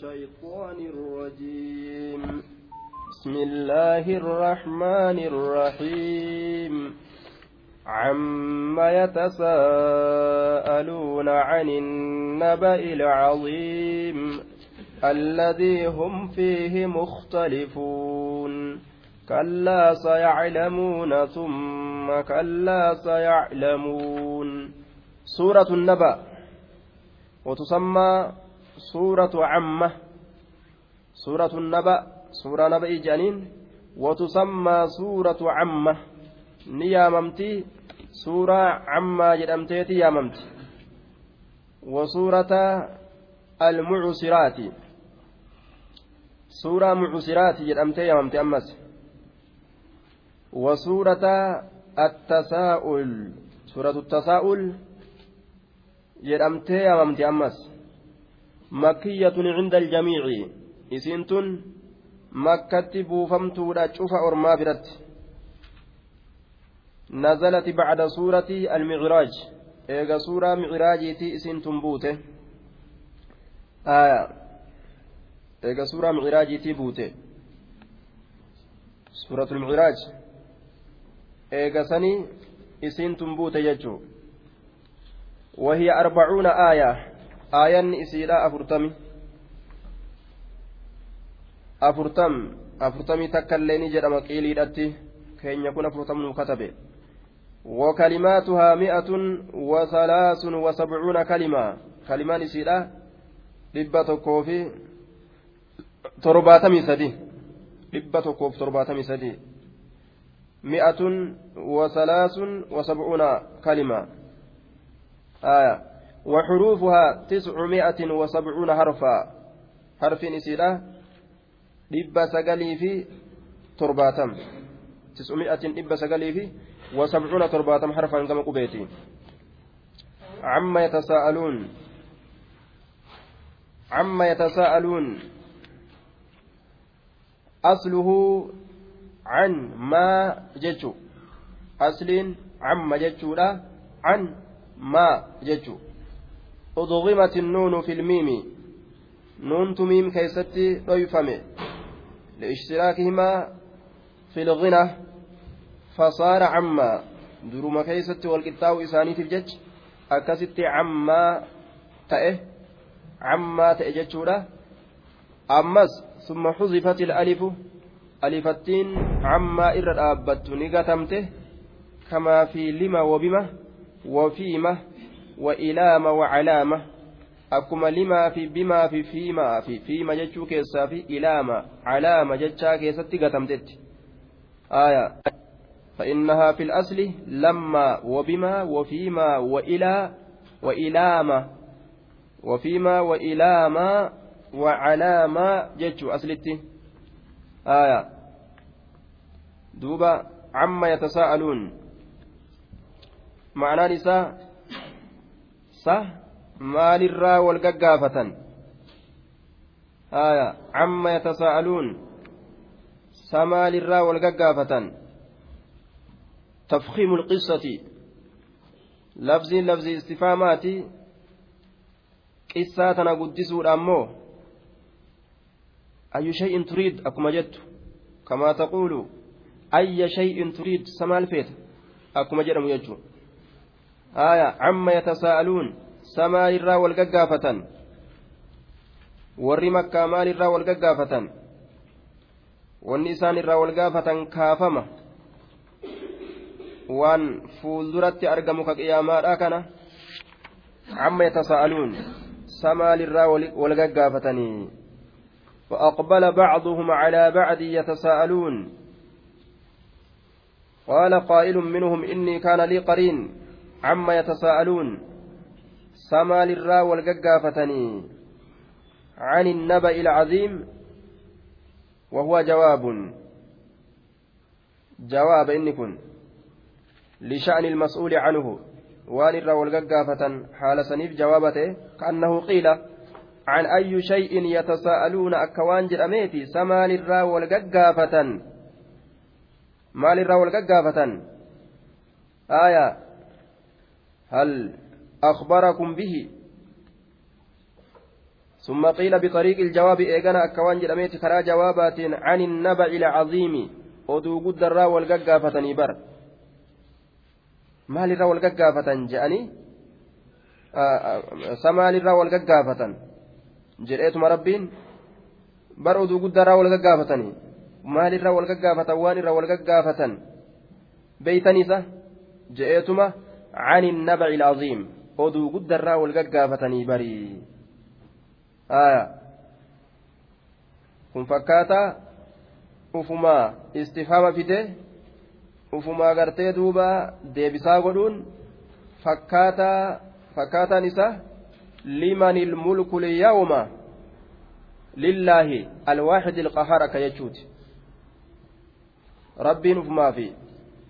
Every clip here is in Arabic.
الشيطان الرجيم. بسم الله الرحمن الرحيم. عم يتساءلون عن النبأ العظيم. الذي هم فيه مختلفون. كلا سيعلمون ثم كلا سيعلمون. سورة النبأ. وتسمى سورة عمة. سورة النبأ. سورة نبأ جانين وتسمى سورة عمة. نياممتي. سورة عمة جدمتيتي ياممتي. وسورة المعسرات. سورة معسرات جدمتي ياممتي أمس. وسورة التساؤل. سورة التساؤل jedhamtee yaamamti ammas makkiyatun cinda aljamiici isiin tun makkatti buufamtuudha cufa ormaa biratti nazalati bacda suurati almicraaj eega suuraa micraajiiti isiin tun buute aya eega suuraa micraajiitii buute suuratu lmicraaj eega sanii isiin tun buute jechuu وهي أربعون آية آية إسيلا أفرتمي أفرتم أفرتمي تكليني جرم قيلي دتي كين يكون أفرتم كتبه وكلماتها مئة وثلاث وسبعون كلمة كلمان dhibba tokkoo fi torbaatamii sadi. Dhibba tokkoof torbaatamii sadi. Mi'atun wasalaasun wasabcuuna kalima. آية وحروفها تسعمائة وسبعون حرفا حرف نسيرة dhibba sagalii fi torbaatam tis'umi'atin dhibba sagalii fi wasabcuuna torbaatam harfan gama qubeeti عما يتساءلون عما يتساءلون أصله عن ما jechuu أصل عما jechuu عن ما jechuu أدغمت النون في الميم نون ta ميم keessatti ضيفمي لاشتراكهما في الغنة فصار عما درuma keessatti walqixxaa'u isaaniitiif jecha akkasitti cammaa ta'e cammaa ta'e jechuudha ammas summa xuzifati alifu alifattiin cammaa irra dhaabbattu ni gatamte kamaa fi lima wabima وإلامة وعلامة. أكما لما في بما في فيما في فيما جتشو كيسا في إلامة علامة جتشا كيسا تقتمتت آية. فإنها في الأصل لما وبما وفيما وإلى وإلامة وفيما وإلامة وعلامة جتشو أصلتي آية. دوبا عما يتساءلون. ma'anaan isaa sah maalirraa wal gaggaafatan haya amma yatasaa'aluun sa maalirraa wal gaggaafatan تفخيم القصة لفظي لفظي استفهاماتي قصة أنا قدسوا الأمو أي شيء تريد أكما جدت كما تقول أي شيء تريد سما الفيت أكما جرم يجو آية عما يتساءلون سما wal gaggaafatan wanni isaan irraa wal gaafatan kaafama waan fuulduratti argamu ka qiyaamaadha kana amma yatasa'aluun samaal irraa wal gaggaafatanii وأقبل بعضهم على بعض يتساءلون قال قائل منهم إني كان لي قرين عما يتساءلون سمال الرا والققافتني عن النبأ العظيم وهو جواب. جواب إن كن لشأن المسؤول عنه. وان الرا حال سنيف جوابته كأنه قيل عن أي شيء يتساءلون أكوان جرأميتي سمال الرا والققافة مال الرا والققافة آية هل أخبركم به ثم قيل بطريق الجواب إيغانا أكوان جرميت كرا جوابات عن النبأ العظيم oduu guddarraa wal gaggaafatanii bar maalirraa wal gaggaafatan je'anii samaalirraa wal gaggaafatan jedheetuma rabbiin bar oduu guddarraa wal gaggaafatanii maalirraa wal gaggaafatan waan irraa wal gaggaafatan beeytaniisa je'eetuma عن النبع العظيم oduu guddarraa wal gaggaafatanii barii kun fakkaataa ufumaa istifaama fide ufumaa gartee duuba deebisaa godhuun fakkaataa fakkaataan isaa liman ilmulku lyawma lillaahi alwaaxidi ilqahaar akka jechuuti rabbiin ufumaaf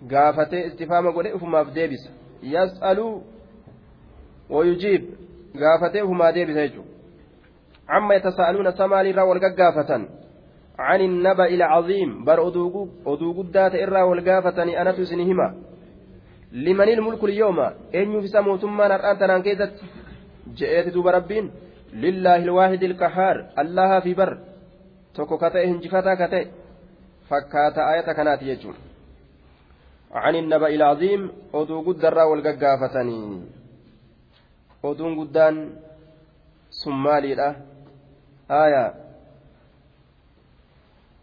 gaafatee istifaama godhe ufumaaf deebisa yas'aluu wayujiib gaafatee ufumaa deebisa jechuudha amma yatasa'aluuna samaaliirraa wal gaggaafatan عن النبأ العظيم بر أدو قدات إرى والقافتني أنا تسنهما لمن الملك اليوم أن يفسى موتما نرآن تنان كيست جئت دوب ربين لله الواحد القهار الله في بر tokko kata'e hinjifataa kata'e fakkaata ayata kanaati jechuun عن النبأ العظيم oduu guddarraa wal gaggaafatanii oduun guddaan sun maaliidha aayaa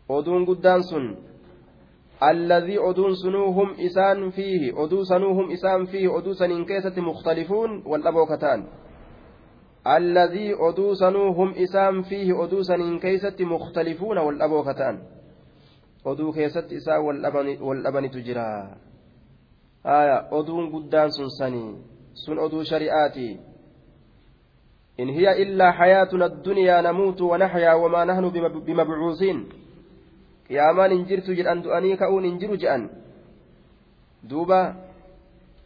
oduun guddaan sun alladhii oduun sunuu hum isaan fiihi oduu sanuu hum isaan fiihi oduu saniin keessatti mukhtalifuun wal dhaboo kataan alladhii oduu sanuu hum isaan fiihi oduu keessatti mukhtalifuuna wal dhabanitu jira oduun guddaan sun sanii sun oduu shari'aati إن هي إلا حياتنا الدنيا نموت ونحيا وما نحن بمبعوثين qiyaamaan hin jirtu jedhan du'anii ka'uun hin jiru jedhan duuba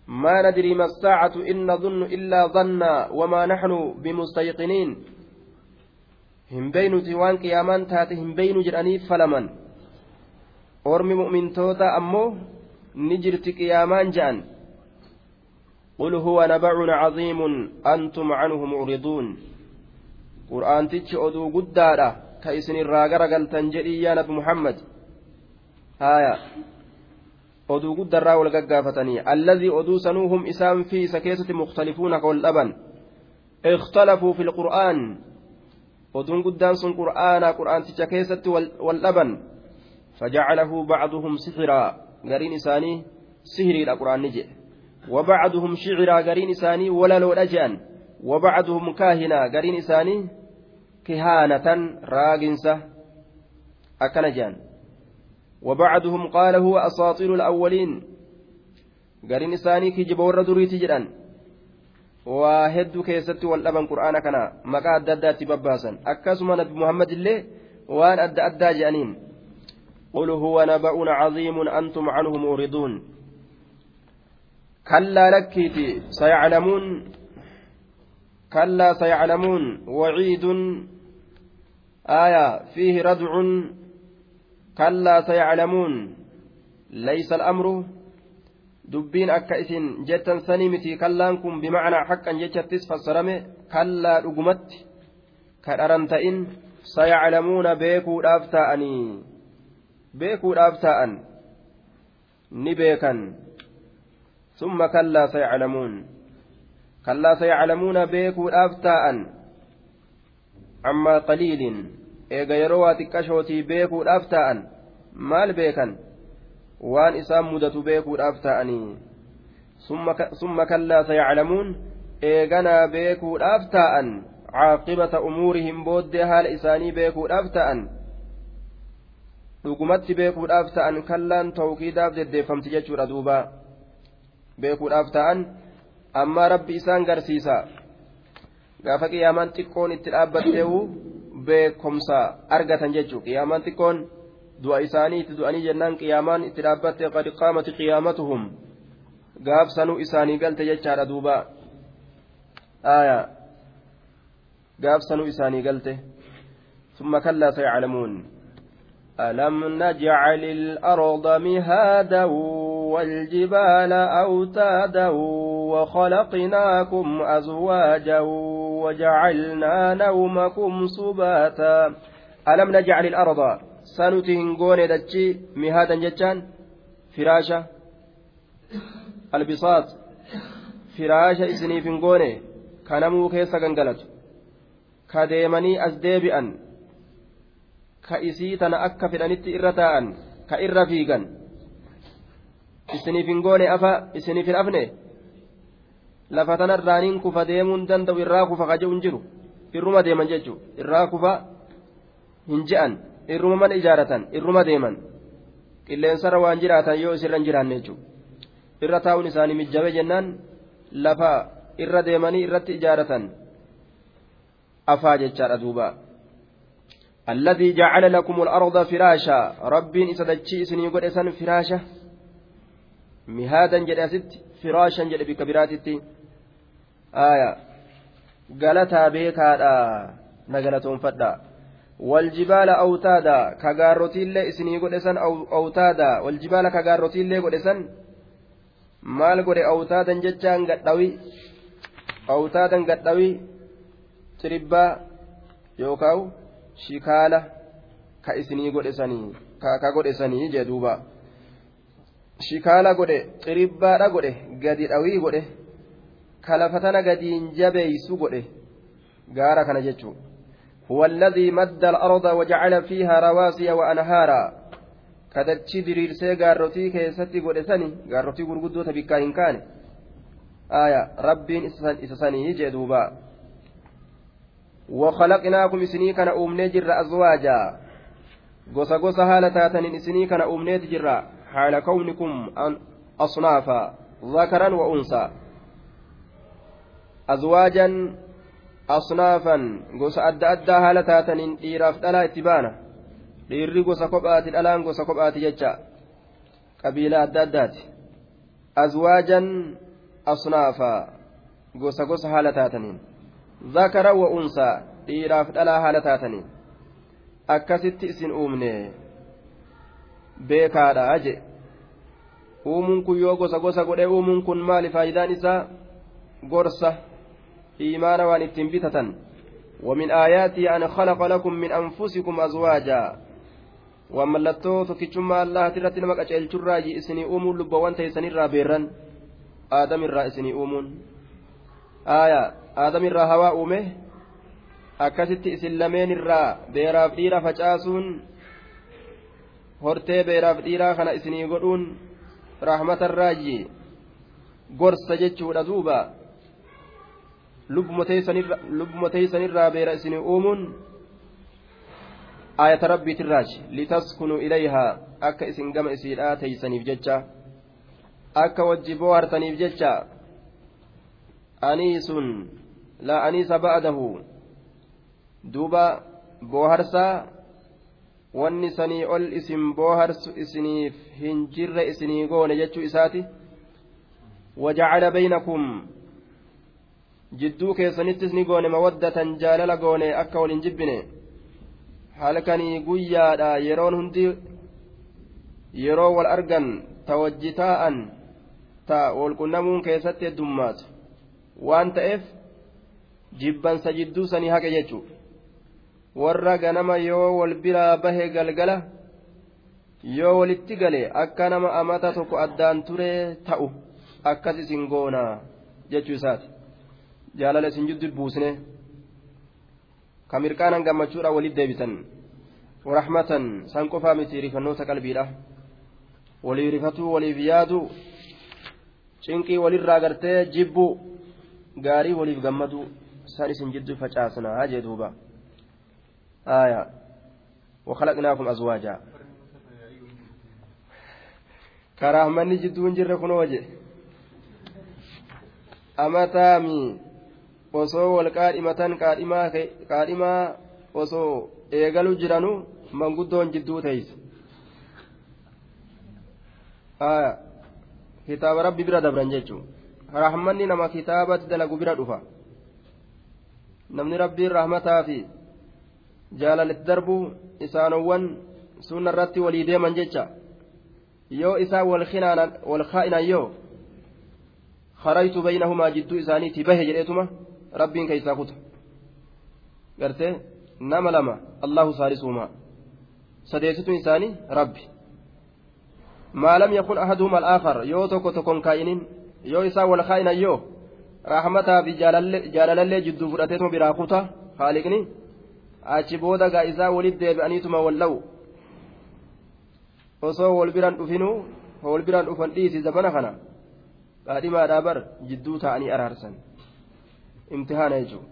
ما ندري ما الساعة إن نظن إلا ظنا وما نحن بمستيقنين هم بين تيوان قيامان تاتي هم بين جراني فلمن أرم مؤمن توتا أمو نجرت قيامان جان قل هو نبع عظيم أنتم عنه معرضون قرآن تتش أدو قدارة yaa nabi muhammad haya oduu guddarraa wal gaggaafatanii alladii oduu sanuu hum isaan fi isa keessatti mukhtalifuuna ka wal dhaban اختلفوا في القرآن ودون قدام سن قرآن قرآن تشكيست واللبن فجعله بعضهم سحرا. قرين إساني سهري القرآن نجي. وبعضهم شعرا قرين إساني ولا لو أجان وبعضهم كاهنا قرين إساني كهانة راجنسة أكنجان وبعدهم قال هو أساطير الأولين. قرين إساني كجب ورد ريتي جران. وهد كيست والأبن قرآن كنا. مكا أدى أدى بباسا أكاسم نبي محمد الله وأن أدى أدى جانين. قل هو نبأ عظيم أنتم عنه موردون كلا لكيتي سيعلمون كلا سيعلمون وعيد آية فيه ردع كلا سيعلمون ليس الأمر jettan sanii miti kallaan kun bimacnaa haqqan jechattis fassarame kallaa dhugumatti ka dharan ta'in sayaclamuuna beekuudhaaf ta'anii beekuudhaaf ta'an ni beekan summa kallaa sayaclamuun kallaa sayaclamuuna beekuudhaaf ta'an amma qaliiliin eega yeroo waa xiqqashootii beekuudhaaf ta'an maal beekan waan isaan mudatu beekuudhaaf ta'anii summa kallaa sayaclamuun eeganaa beekuudhaaf ta'an caaqibata umuurihim booddee haala isaanii beekuudhaaf ta'an dhugumatti beekuudhaaf ta'an kallaan tawqiidaaf deddeeffamti jechuudha duuba. Beekuudhaaf ta'an amma rabbi isaan garsiisa. Gaafa qiyaamaan xiqqoon itti dhaabbatteewu beekomsa argatan jechuudha. Qiyaamaan xiqqoon du'a isaanii itti du'anii jennaan qiyaamaan itti dhaabbattee qadi qaamati qiyaamatuhum. Gaabsanuu isaanii galte jechaadha duuba. Gaabsanuu isaanii galte. Summa kallaa sayaclamuun. ألم نجعل الأرض مهادا والجبال أوتادا وخلقناكم أزواجا وجعلنا نومكم سباتا ألم نجعل الأرض؟ سنتهن قوني مهادا جتان فراشة البساط؟ فراشة إسنيف ka isii tana akka fedhanitti irra taa'an ka irra fiigan. Isiniif hin goone afa isiniif hin afne lafa tana irraaniin kufa deemuun danda'u irraa kufa kaje'u hin jiru? Irruma deeman jechuun irraa kufa hin je'an? Irruma mana ijaaratan? Irruma deeman? Qilleensarra waan jiraatan yoo isirra hin jiraanne jechuudha irra taa'uun isaanii mijjabe jennaan lafa irra deemanii irratti ijaaratan afaa jechaadha duubaa الذي جعل لكم الأرض فراشا ربين إسدتشي إسني قد إسن فراشا مهادا جد فراشا جد بكبراتتي aayaa galataa beekaadha na galatoonfadha waljibaala awtaada kagaarrotiillee isinii godhe san awtaada waljibaala kagaarrotiillee godhe san maal godhe awtaadan jechaan gadhawi awtaadan gadhawi ciribbaa yookaan shikaala ka isinii godhe sanii ka godhe sanii jee duuba shikaala godhe ciribbaadha godhe gadi dhawii godhe. kalafatana gadiin jabeeysu godhe gaara kana jechuun هو الذي مد الأرض وجعل فيها رواسي وأنهارا كدتشي دريرسي غاروتي كيستي قدسني غاروتي غرغدو تبكا إن كان آية ربين إسساني جدوبا وخلقناكم إسني كان أمني جر أزواجا gosa gosa haala taataniin isinii kana uumneeti jirra haala kawnikum asnaafa zakaran wa unsaa azwaajan asnaafan gosa adda addaa haala taataniin dhiiraaf dhalaa itti baana dhiirri gosa kophaati dhalaan gosa kophaati jecha qabiila adda addaati azwaajan asnaafa gosa gosa haala taataniin zakara wa unsaa dhiiraaf dhalaa haala taataniin akkasitti isin uumne beekaadha je uumuun kun yoo gosa gosa godhe uumuun kun maali faayidaan isaa gorsa إيمانا وأن اتنبتة ومن آياته أن خلق لكم من أنفسكم أزواجا وملتو تكتشما الله ترى نمك أجل تراجي إسني أمون لبوان تيسني رابيرا آدم الرا إسني أمون آية aadam irraa hawaa uume akkasitti isin lameen irraa beeraaf dhiira facaasuun hortee beeraaf dhiiraa kana isinii godhuun rahmatarraayyi gorsa jechuudha duuba. Lubbuma teeysanirraa beera isinii uumuun ayata rabbiitirraaji litaskunuu ilayhaa akka isin gama isiidhaa teeysaniif jecha akka wajji boohartaniif jecha. Anii sun laa aniisa ba'adahu duuba booharsaa wanni sanii ol isin booharsu isiniif hin jirre isinii goone jechuu isaati. Wajacala baynakum jidduu keessanittis ni goone mawaddatan jaalala goone akka wal hin jibbine. Halkanii guyyaadha yeroon hundi yeroo wal argan ta wajji taa'an ta walqunnamuun keessatti heddummaatu. Waan ta'eef jibbansa jidduu sanii haqe jechuu warra ganama yoo wal biraa bahe galgala yoo walitti gale akka nama amata tokko addaan turee ta'u akkas isin goona jechuu isaati jaalala isin jiddu buusne ka mirqaanan gammachuudha walitti deebisan warahmatan san qofaa miti rifannoota qalbiidha walii rifatuu waliif yaadu cinqii walirraa gartee jibbu gaarii waliif gammadu san isin jiddu facaasna hajee duuba آية وخلقناكم أزواجا كراهمني جدون جرى كنوجه أمتامي osoo wal qaadhimatan qaadhimaa osoo eegalu jiranu manguddoon jidduu teeyse kitaaba rabbi bira dabran jechuun rahmanni nama kitaabatti dalagu bira dhufa namni rabbiin rahmataa fi jaalalitti darbu isaanowwan sunna irratti walii deeman jecha yoo isaan wal kaa'inan yoo خرجت بينهما جدو إساني تبه جريتما rabbiin keessaa kutu gartee nama lama allahu saalisuumaa sadeessituun isaanii rabbi maa lam yakun ahaduhum al'aakar yoo tokko tokkon kaa'inin yoo isaan wal kaa'inan yoo rahmataa fi jaalalallee jidduu fudhateetuma biraa kuta haaliqni achi booda gaa isaa walit deebi'aniituma wal dha'u osoo wal biraan dhufinuu wal biraan dhufan dhiisi zabana kana qaadhimaadhaa bar jidduu ta'anii araarsan imtihaana jechuudha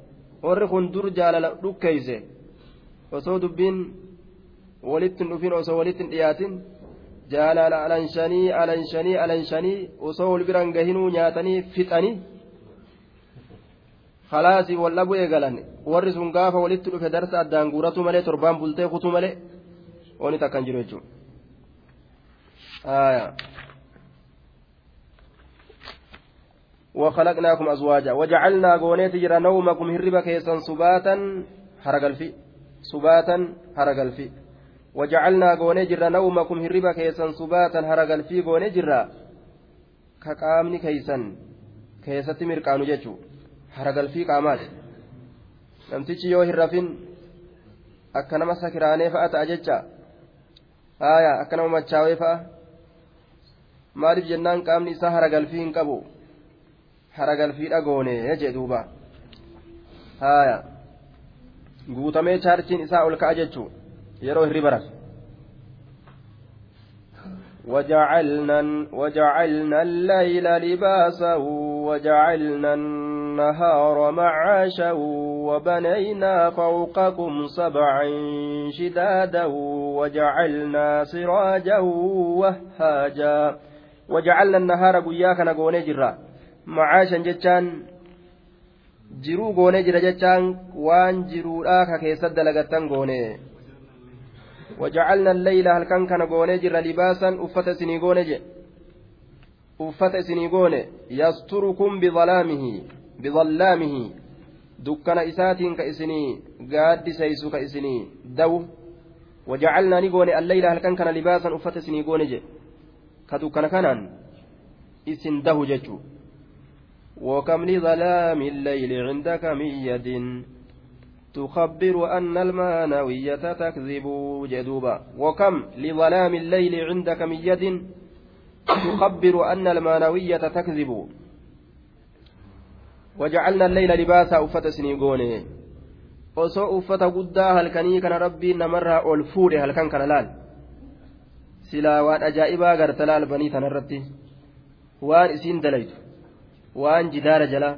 warri kun dur jaalala dhukkeeyse osoo dubbiin walitti hin dhufin osoo walitti hin dhiyaatin jaalala alanshanii alanshanii alanshanii osoo wal biraan gahinuu nyaatanii fixanii khalaasii wal dhabuu eegalan warri sun gaafa walitti dhufe darsa addaan guuratu malee torbaan bultee kutuu malee ooni takkan jiru jechuudha. وخلقناكم أزواجا. وجعلنا غونيت جرى نومكم هربا كيسا سباتا هرقلفي سباتا هرقلفي وجعلنا غوني جرى نومكم هربا كيسا سباتا هرقلفي غوني جرى كقامني كيسا كيسة مرقانو جيتشو haragalfii qaamaati namtichi yoo hin rafin akka nama sakiraanee fa'a ta'a jecha haaya akka nama machaawee fa'a maaliif jennaan qaamni isaa haragalfii hin qabu haragalfii dhagoone jee duuba haaya guutamee chaarchiin isaa ol ka'a jechuu yeroo hirriba rafe وجعلنا وجعلنا الليل لباسا وجعلنا النهار معاشا وبنينا فوقكم سبعا شدادا وجعلنا سراجا وهاجا. وجعلنا النهار قياك نقوني جرا. معاشا jiruu goonee jira jechaan waan jiruudhaa ka keessatti dalagattan goone وجعلنا الليل هل كان كان غوني جرا لباسا أفت سني غوني أفت سني بظلامه. دكان إسات كإسني قاد سيسو كإسني. دو وجعلنا نغوني الليل هل كان كان لباسا أفت سني غوني كدكان كانان. إسن ده ججو. وكم لظلام الليل عندك من يد. تخبر أن المانوية تكذب جدوبا. وكم لظلام الليل عندك من يد. تخبر أن المانوية تكذب. وجعلنا الليل لباسا أفت osoo uffata guddaa halkanii kana rabbiin namarraa ol fuudhe halkan kana laal silaa waan ajaa'ibaa garta laal banii tanarratti waan isiin dalaytu waan jidaara jala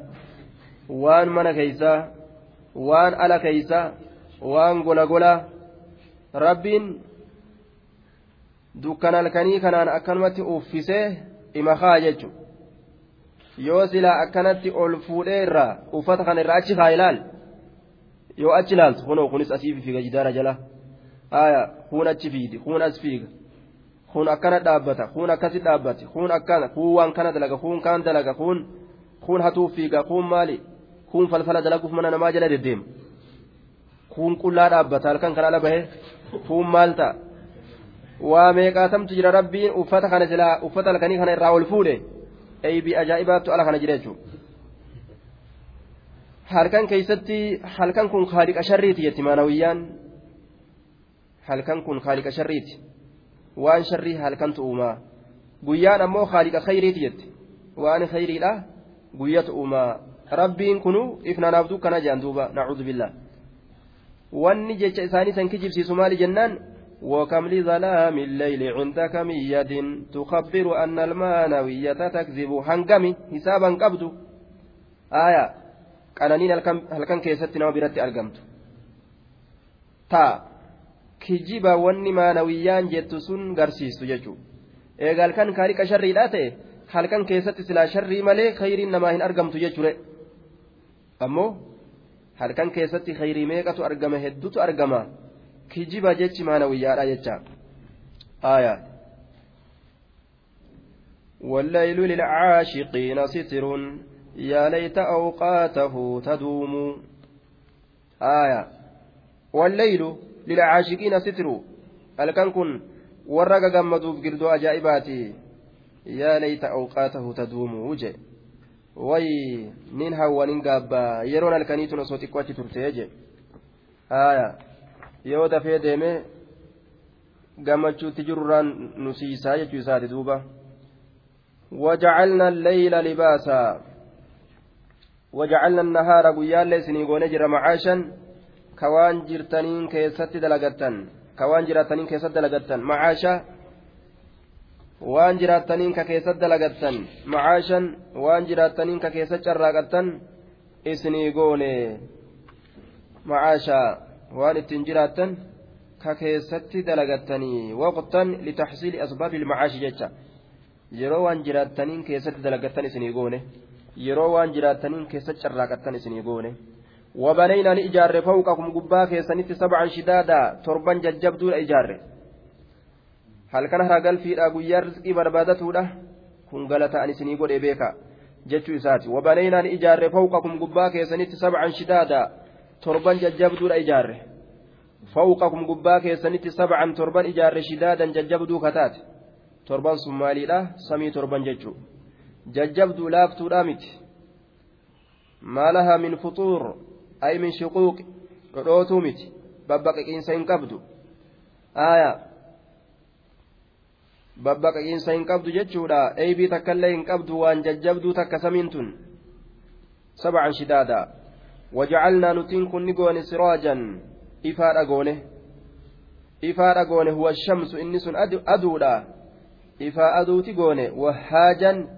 waan mana keeysaa waan ala keeysa waan gola gola rabbiin dukkan halkanii kanaan akkanumatti uffisee imakaa jechu yoo silaa akkanatti ol fuudhee irraa uffata kana irraa achi kaa ilaal yoo achi ilaaltu kunoo kunis asii fiiga jidaara jala haya kun achi fiidi kun as fiiga kun akkana dhaabbata kun akkasi dhaabbate kun akkana kun waan kana dalaga kun kaan dalaga kun kun hatuuf fiiga kun maali kun falfala dalaguuf mana namaa jala deddeema kun qullaa dhaabbata halkan kan ala bahe kun maal ta'a waa meeqaatamtu jira rabbiin uffata kana silaa uffata halkanii kana irraa ol fuudhe eeybii ajaa'ibaattu ala kana jira jechuudha. halkan keeysatti halkan kun kaaliqa sharriiti jetti maanawiyyaan halkan kun kaaliqa sharriiti waan sharrii halkantu uumaa guyyaan ammoo kaaliqa khayriiti jetti waan khayriidha guyyatu uumaa rabbiin kunu ifnaanaaf dukkana jedhan duuba nacuudhu billaa wanni jecha isaanii san kijibsiisu maali jennaan وكم لظلام الليل عندك من يد تخبر أن المانوية تكذب هنقمي حسابا قبض آية قنانين هل كان كيست نوى برت أرقمت تا kijiba wanni maanawiyyaan jettu sun garsiistu jechuudha eegaa halkan kaariqa sharriidhaa ta'e halkan keessatti silaa sharrii malee khayriin namaa hin argamtu jechuudha. ammoo halkan keessatti khayrii meeqatu argama hedduutu argama kijiba jechi maanawiyyaadha jecha. Aayaa والليل للعاشقين ستر يا ليت أوقاته تدوم آية والليل للعاشقين ستر الكن كن ورق جمدوا بقردو أجائباتي يا ليت أوقاته تدوم وجه wayi nin hawwa nin gaabbaa. Yeroon halkaniitun osoo xiqqoo yoo dafee deeme gammachuutti jirurraan nu siisaa jechuu isaati duuba وجعلنا الليل لباسا وجعلنا النهار قيال ليسني جرى معاشا كوان جرتنين كيست دلقتن كوان جرتنين كيست دلقتن معاشا waan jiraattaniin ka keessatti dalagattan macaashan waan jiraattaniin ka keessatti carraaqattan isinii goone macaashaa waan ittiin jiraattan ka keessatti dalagattanii waqtan litaxsiili asbaabi ilmacaashi jecha yeroo waan jiraattaniin keessatti dalagattan isinii goone yeroo waan jiraattaniin keessatti carraaqattan isinii goone وبنينا نجار فوقكم قبا كيسنت سبعا شدادا تربا ججبدون إجاره halkan haragalfiidha guyyaa rizqii barbaadatuudha kun galata ani isinii godhe beeka jechuu isaati wabaneynaan ijaarre fawqakum gubbaa keessanitti sabcan shidaada torban jajjabduudha ijaarre fawqakum gubbaa keessanitti sabcan torban ijaarre shidaadan jajjabduu kataate torban sun maaliidha samii torban jechuu jajjabduu laaftuudha miti maalahaa min fuxuur ay min shuquuq dhodhootuu miti babbaqiqiinsa hin qabdu aayaa babbaqaqiinsa hin qabdu jechuudha eeybii takkaillee hin qabdu waan jajjabduu takka samiin tun sabcan shidaada nutiin kun ni goone siraajan ifaa dhagoone ifaa dhagoone huwa shamsu inni sun aduudha ifaa aduuti goone wahaajan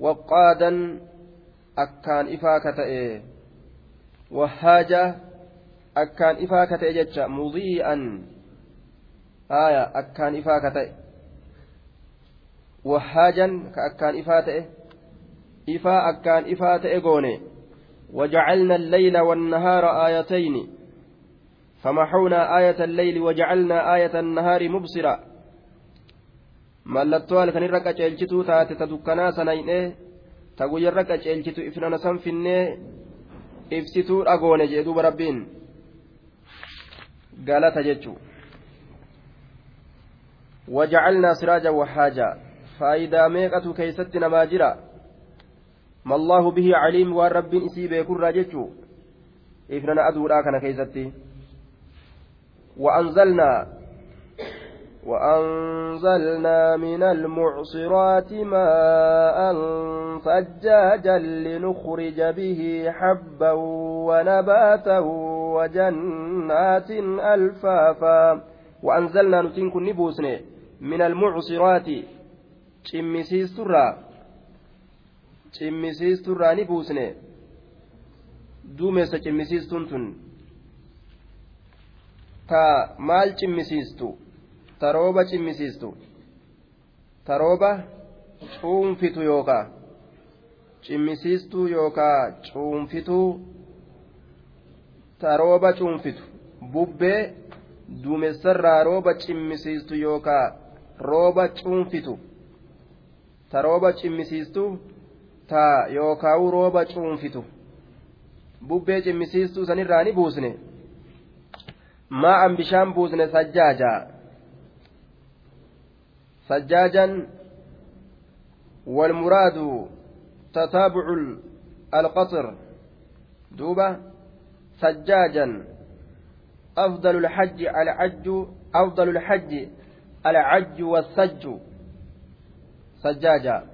waqqaadan akkaan ifaa ka ta'e wahaaja akkaan ifaa ka ta'e jecha mudii'an aya akkaan ifaa ka ta'e wahaajan ka akkaan ifaa وجعلنا الليل والنهار آيتين فمحونا آية الليل وجعلنا آية النهار مبصرة mallattoo halkanirra qaceelchituu taate ta dukkanaa sanayne ta guyyarra qaceelchitu ifnana san finnee ibsituu dhagoone jee duuba rabbiin galata jechuu wajacalnaa siraaja waxaaja faayidaa meeqatu keeysatti namaa jira mallaahu bihi caliim waan rabbiin isii beekurraa jechuu ifnana aduudhaa kana keeysatti وأنزلنا وأنزلنا من المعصرات ماء ثجاجا لنخرج به حبا ونباتا وجنات ألفافا وأنزلنا نتنكن نبوسن من المعصرات cimmisiisturraa cimmisiisturraa ni buusne duumessa cimmisiistuun tun ta maal cimmisiistu ta rooba cimmisiistu ta rooba cuunfitu yookaa cimmisiistuu yookaa cuunfituu ta rooba cuunfitu bubbee duumessarraa rooba cimmisiistu yookaa rooba cuunfitu ta rooba cimmisiistu ta yookaa'u rooba cuunfitu bubbee cimmisiistuu sanirraa ni buusne maa'an bishaan buusne sajjaaja sajjaajan والمراد تتابع القطر دوبة سجاجا أفضل الحج العج أفضل الحج العج والسج سجاجا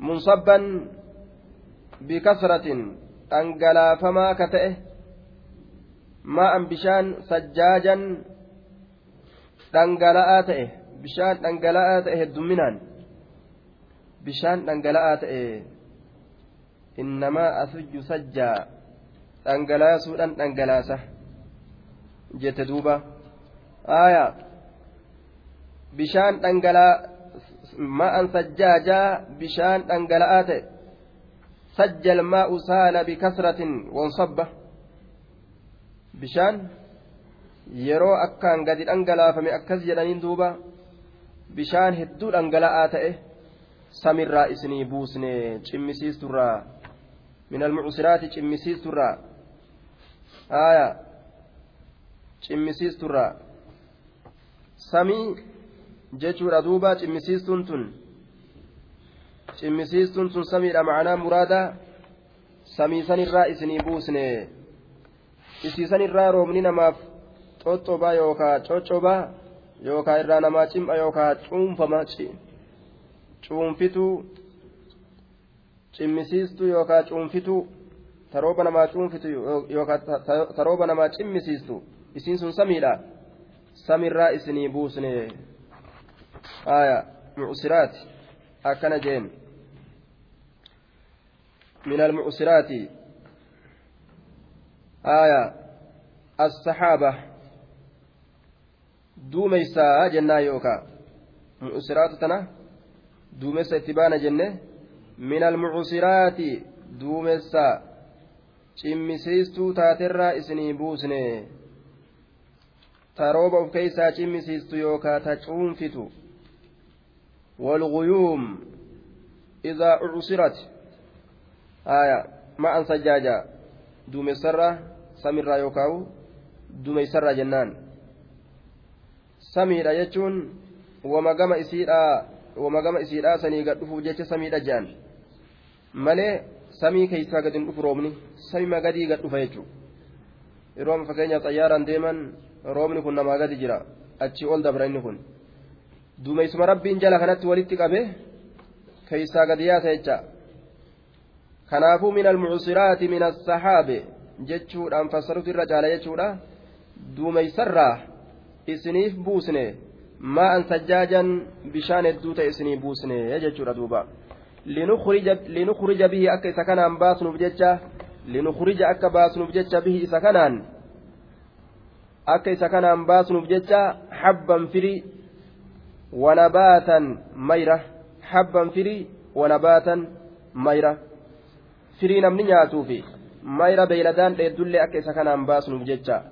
منصبا بكثرة أنقلافما كتئه ماء بشان سجاجا dhangala'aa ta'e hedduminaan bishaan dhangala'aa ta'e innamaa asujju sajjaa dhangalaasuudhaan dhangalaasa jette duuba aayaa bishaan dhangala'aa ma'an sajjaajaa bishaan dhangala'aa ta'e sajjal maa'u saala bikasratin wansabba bishaan yeroo akkaan gadi dhangalaafame akkas jedhaniin duuba bishaan hedduu dhangala'aa ta'e samirraa isinii buusne cimmisiisturraa min almucsiraati cimmisiisturraa aya cimmisiisturraa samii jechuudha duuba cimmisiistuun tun cimmisiistuun tun samiidha macnaa muraada samii sanirraa isinii buusne isiisan irraa roobni namaaf xoxxobaa yookaa coccobaa yookaa irraa namaa cim'a yookaa cuunfama cuunfituu cimmisiistuu yookaa cuunfituu tarooba namaa cuunfitu yookaan tarooba namaa cimmisiistu isiin sun samiidha samirraa isinii buusne aya mucsiraati akkana jeen من المعسرات آية السحابة دوميسا جنة يوكا معسرات تنا دوميسا اتبانا جنة من المعسرات دوميسا cimmisiistuu taaterraa isinii buusne ta rooba uf keeysaa cimmisiistu yookaa ta cuunfitu والغيوم إذا أعصرت آية ما أن سجاجا دوم السرة سمير يوكاو دوم السرة جنان سمير يجون وما قام إسيرا وما قام إسيرا سني قد فوجت سمير جان مالي samii keessaa gadi dhufu roobni samii gadii gad dhufa jechuudha yeroo fakkeenyaaf xayyaaraan deeman roobni kun namaa gadi jira achi ol dabra inni kun Duumeessuma rabbiin jala kanatti walitti qabe keessaa gadi yaasa jecha kanaafuu min almucusiraati min assaxaabe jechuudhaan fassarutu irra caala jechuudha duumeessarraa isiniif buusne maa'an sajjaajan bishaan hedduu ta'e isinii buusne jechuudha duuba. linukhrija bihi akka isa kanaan baasnuuf jecha linukhrija akka baasnuuf jecha bihi isa kanaan akka isa kanaan baasnuuf jecha habban firii firii wanabaatan mayra firii namni nyaatuufi mayra beeyladaan dheeddullee akka isa kanaan baasnuuf jecha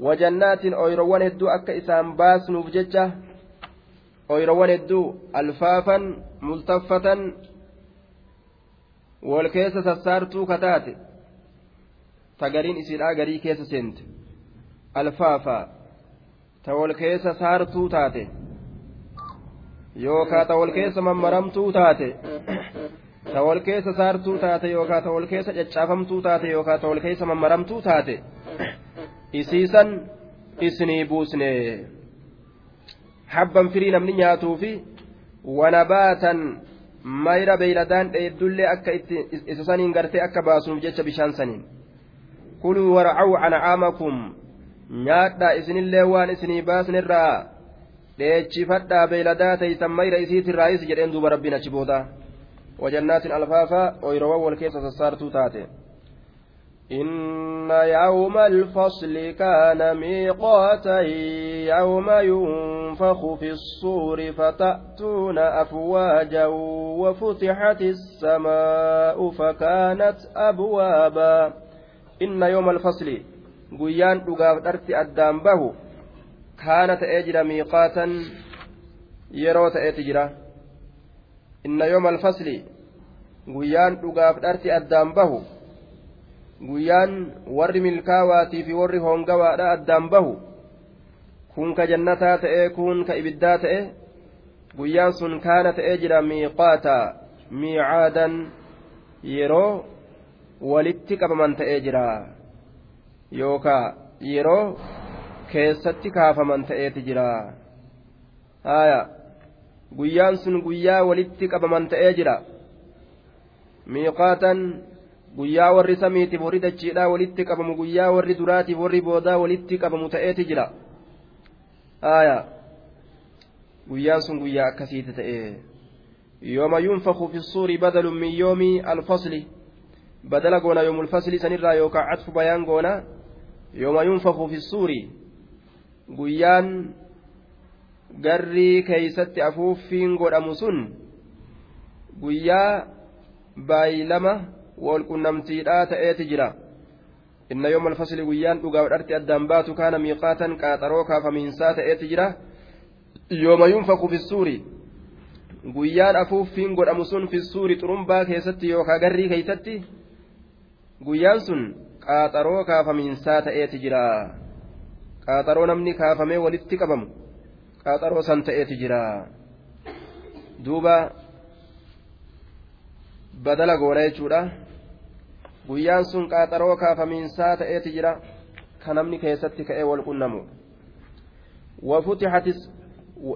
wajannaatiin ooyirowwan hedduu akka isaan baasnuuf jecha oyroowwan hedduu alfaafan multaffatan wal keessa sassaartuu kataate ta gariin isiidhaa garii keessa seente alfaafa ta wal keessa saartuu taate. Yookaa ta wal keessa mammaramtuu taate. Ta wal keessa saartuu taate yookaa ta wal keessa caccaafamtuu taate yookaa ta wal keessa mammaramtuu taate. Isiisan isinii buusne habban firii namni nyaatuu fi wanabaatan mayra beeyladaan dheeddullee akka isa saniin gartee akka baasuuf jecha bishaan saniin. Kuluu warcaw ancaamakum nyaadhaa isinillee waan isinii baasnirraa dheechifadhaa beeyladaa teeysan mayra isiitirraayis jedheen duuba rabbiin achi booda wajannaatin alfaafaa ooyirowwan wal keessa sassaartuu taate إن يوم الفصل كان ميقاتا يوم ينفخ في الصور فتأتون أفواجا وفتحت السماء فكانت أبوابا إن يوم الفصل guyyaan dhugaaf dharti addaan bahu kaana ta'ee jira miiqaatan yeroo ta'eeti jira. Inna yooma alfasli guyyaan dhugaaf dharti addaan bahu guyyaan warri milkaawaatii fi warri hoongawaadha addaan bahu kun ka jannataa ta'ee kun ka ibiddaa ta'e guyyaan sun kaana ta'ee jira miiqaata. Miicaadan yeroo walitti qabaman ta'ee jira. Yookaa yeroo keessatti kaafaman ta'eeti jira haya guyyaan sun guyyaa walitti qabaman ta'ee jira miiqaatan guyyaa warri samiitiif warri dachiidhaa walitti qabamu guyyaa warri duraatiif warri boodaa walitti qabamu ta'eeti jira aayaa guyyaan sun guyyaa akkasiiti ta'e yooma yunfaku fi suuri badalu min yoomi alfasli badala goona yoomul fasli sanirraa yookaan catfu bayaan goona yooma yunfaku fi suuri guyyaan garrii keeysatti afuuffiin godhamu sun guyyaa baay'ilama walqunnamtiidhaa ta'eeti jira inna yooma alfasli guyyaan dhugaa dharti addaan baatu kaana miiqaatan qaaxaroo kaafamiinsaa ta'eeti jira yooma yunfaku fissuuri guyyaan afuuffiin godhamu sun fissuuri xurumbaa keessatti yookaa garrii keeysatti guyyaan sun qaaxaroo kaafamiinsaa ta'eeti jira qaaxaroo namni kaafamee walitti qabamu qaaxaroo san ta'eeti jira duuba badala goona jechuudha guyyaan sun qaaxaroo kaafamiinsaa ta'eeti jira ka namni keessatti ka'ee wal qunnamu وفتحت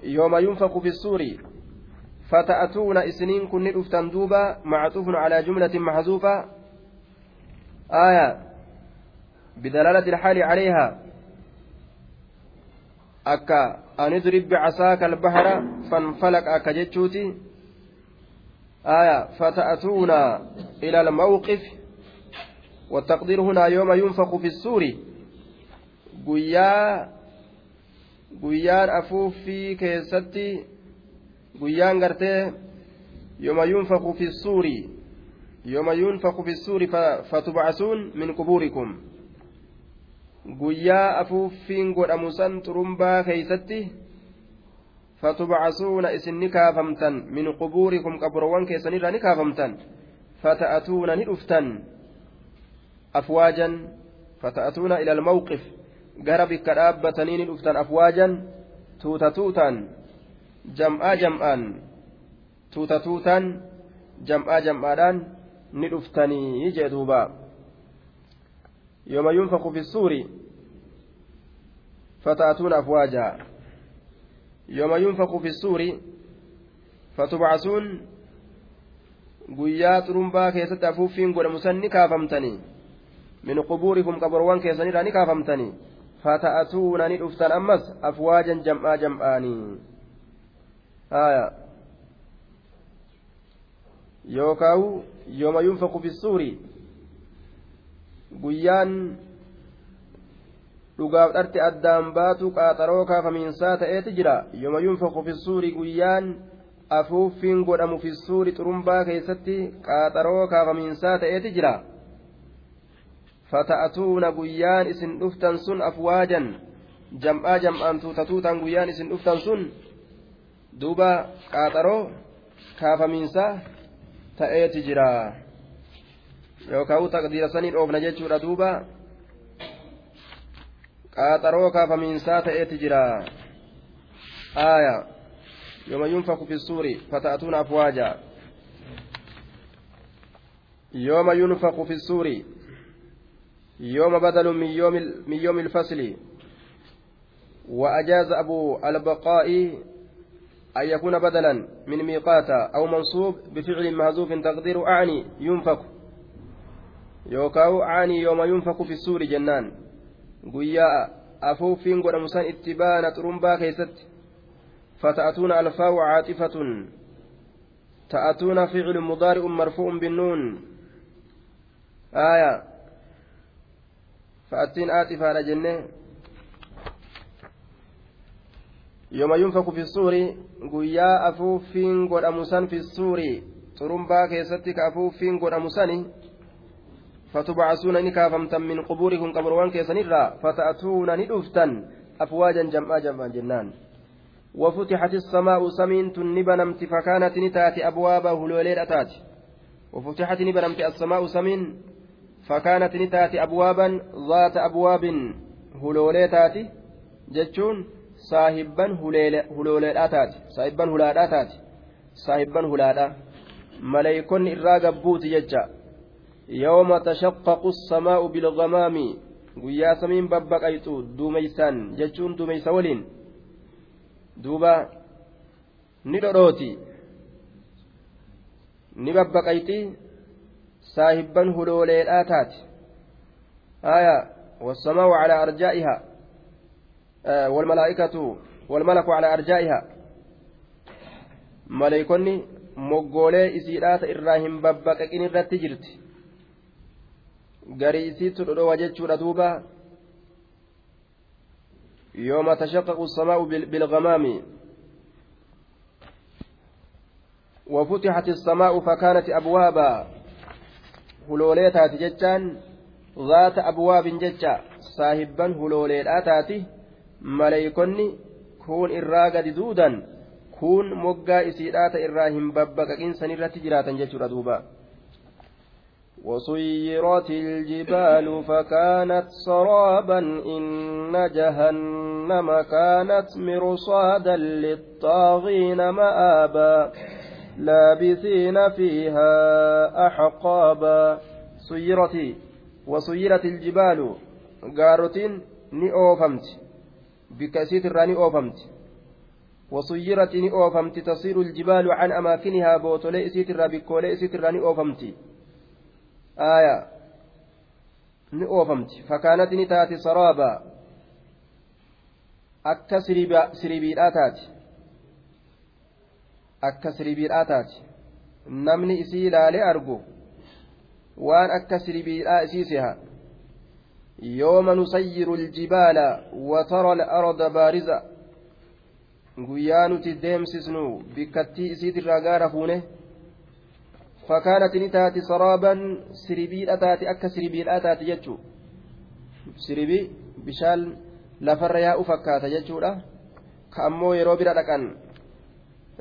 يوم ينفق في السور فتأتون إسنين كن ندفتن دوبا معطوف على جملة محذوفة آية بدلالة الحال عليها أكا أن اضرب بعصاك البحر فانفلق أكا آية فتأتون إلى الموقف والتقدير هنا يوم ينفخ في السور guyyaa guyyaan afuuffii keessatti guyyaan gartee yooma yunfaku fi suuri yooma yunfaku fi suuri fatubacsuun min qubuurikum guyyaa afuuffiin godhamu san xurumbaa keeysatti fatubacsuuna isin ni kaafamtan min qubuurikum qaburawwan keessanirraa ni kaafamtan fata'atuuna ni dhuftan afwaajan fata'atuuna ila almawqif gara bikka dhaabbatanii ni dhuftan afwaajan tuuta tuutaan jam'aa jam'aan tuuta tuutaan jam'aa jam'aadhaan ni dhuftanii jee duuba yunfaku fi suuri fata'atuuna afwaajaa yooma yunfaku fi suuri fatubcasuun guyyaa xurumbaa keessatti afuuffiin godhamu san ni kaafamtanii min qubuurikum qabarowwan keessanirraa ni kaafamtanii fata'atuuna ni dhuftan ammas afwaajan jam'aa jam'aanii haya yookaawu yooma yunfaku fi guyyaan dhugaaf dharti addaan baatu qaaxaroo kaafamiinsaa ta'eeti jira yooma yunfaku fi suuri guyyaan afuuffiin godhamu fi suuri xurumbaa keessatti qaaxaroo kaafamiinsaa ta'eeti jira fata'atuuna guyyaan isin dhuftan sun afwaajan jam'aa jam'aan tuuta tuutaan guyyaan isin dhuftan sun duuba qaaxaroo kaafamiinsa ta'eeti jira yookaan taqdiira sanii dhoofna jechuudha duuba qaaxaroo kaafamiinsaa ta'eeti jira aaya yooma yunfaku fi suuri fata'atuuna afwaaja yooma yunfaku fi suuri يوم بدل من يوم من يوم الفصل وأجاز أبو البقاء أن يكون بدلا من ميقات أو منصوب بفعل مهزوف تقدير أعني ينفق يوكاو أعني يوم ينفق في السور جنان قيا أفوفين قد مسان اتبان ترمبا كيست فتأتون ألفاء عاطفة تأتون فعل مضارع مرفوع بالنون آية fa'attiin aaxifaadha jenne yooma yunfaku fi suuri guyyaa afuuffiin godhamu san fi suuri xurumbaa keessatti ka afuuffiin godhamu sani kaafamtan min qubuurikum qabrowwan keessanirraa fata'atuuna ni dhuftan afwaajan jam'aa jam'aan jennaan وفتحت السماء سمين نبنمت فكانت نتات أبوابا هلولين أتات. وفتحت نبنمت السماء سمين فكانت نتاتي أبوابا ذات أبواب هلولي تاتي جتشون صاحبا هلولي تاتي صاحبا هلادا تاتي صاحبا هلادا مليكون إرى قبوت ججا يوم تشقق السماء بالغمام samiin babbaqaytu duumeysaan jechuun duumeysa waliin duuba ni dhodhooti ni babbaqayti saahibban hulooleedhaa taate آية والسماء على أرجائها آه والملائكة والملك على أرجائها moggoolee isiidhaata irraa hin babbaqaqin irratti jirti garii isiitu dhodhowa jechuudha duuba yooma tashaqqaqu samaa'u bilgamaami وفتحت السماء فكانت أبوابا zaata abwaabin jecha saahibban hulooleedhaa taati maleeykonni kuun irraa gadi duudan kuun moggaa isiidhaata irraa hin babbaqaqin sanirratti jiraatan jechuudha duuba وسيرت الجبال فكانت سرابا إن جهنم كانت مرصادا للطاغين مآبا لابثين فيها أحقابا. iljibaalu gaarotiin ni oofamti bikka isiitirraa ni oofamti وسيرت ني أوفمت. تصير الجبال عن أماكنها بوتولي إسيترا بكولي إسيترا aayaa ni oofamti fakkaanatti ni taate saraabaa akka siribiidhaa taati akka siribiidhaa taati namni isii ilaalee argu waan akka siribiidhaa isii seha yooma nusayyiru aljibaala watara alarda baariza guyyaa nuti deemsisnu bikkattii isiitirraa gaara fuune taati akka siribiidhaa taati jechuu siribii bishaan lafarra yaa'u fakkaata jechuudha ka ammoo yeroo bira dhaqan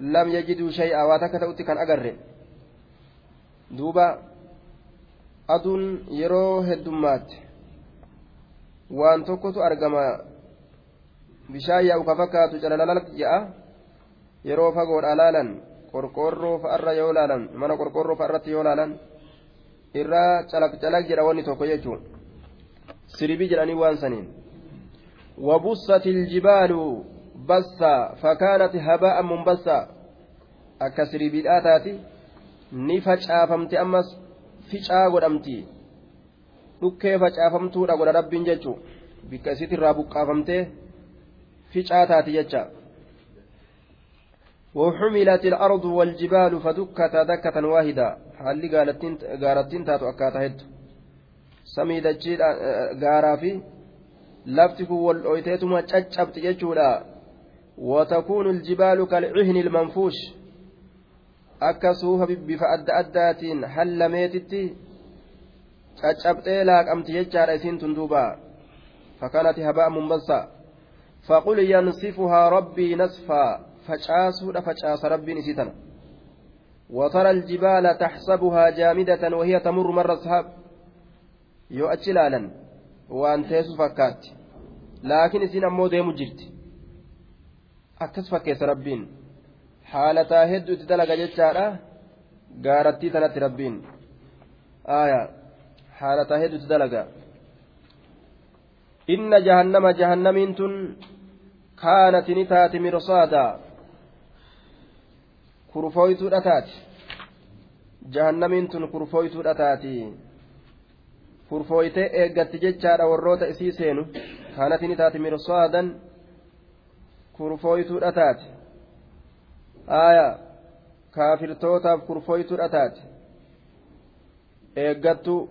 lam yajiduu shay'aa waa takka ta'utti kan agarre duuba aduun yeroo heddummaatti waan tokkotu argama bishaan yaa'u ka fakkaatu calalalatti je'a yeroo fagoodha laalan qorqoorroo fa'arra yoo ilaalan mana qorqoorroo fa'arratti yoo laalan irraa calaq calaq jedha wanni tokko jechuun. Siribii jedhanii waan saniin. Wabussati iljibaalu bassa fakaanat habaa'an munbassa akka siribiidhaa taati ni facaafamte ammas ficaa godhamti. Dhukkee facaafamtuudha godha rabbiin jechuu bikka isitirraa buqqaafamtee ficaa taati jecha. وحملت الأرض والجبال فدكتا دكة واحدة. حالي قالتين تاتو أكاتا هد سمي دجيل قارا في. لفتك والأويتيتما تشبت يجولا. وتكون الجبال كالعهن المنفوش. أكسوها بفأد أدات حل ميتتي؟ caccabxee laaqamti jechaadha isiin tun duuba fakkaanati habaa munbassa faqul yansifuhaa rabbii nasfaa facaasuudha facaasa rabbiin isii tana وترى الجبال تحسبها جامدة وهي تمر مر السحاب يؤتي لالا وأن تيسو فكات لكن إسين أمو ديمو جرت أكس فكيس ربين حالة هدو تدلق جتشارة قارتي تنت ربين آية حالة هدو تدلق إن جهنم جهنمين تن كانت نتات مرصادا kurfooytuudha taati. Jahannamiin tun kurfooytuudha taati. Kurfooytee eeggatti jechaadha warroota isii seenu. Kaanati ni taati mirsaadan kurfooytuudha taati. Aaya kaafirtootaaf kurfooytuudha taati. Eeggattu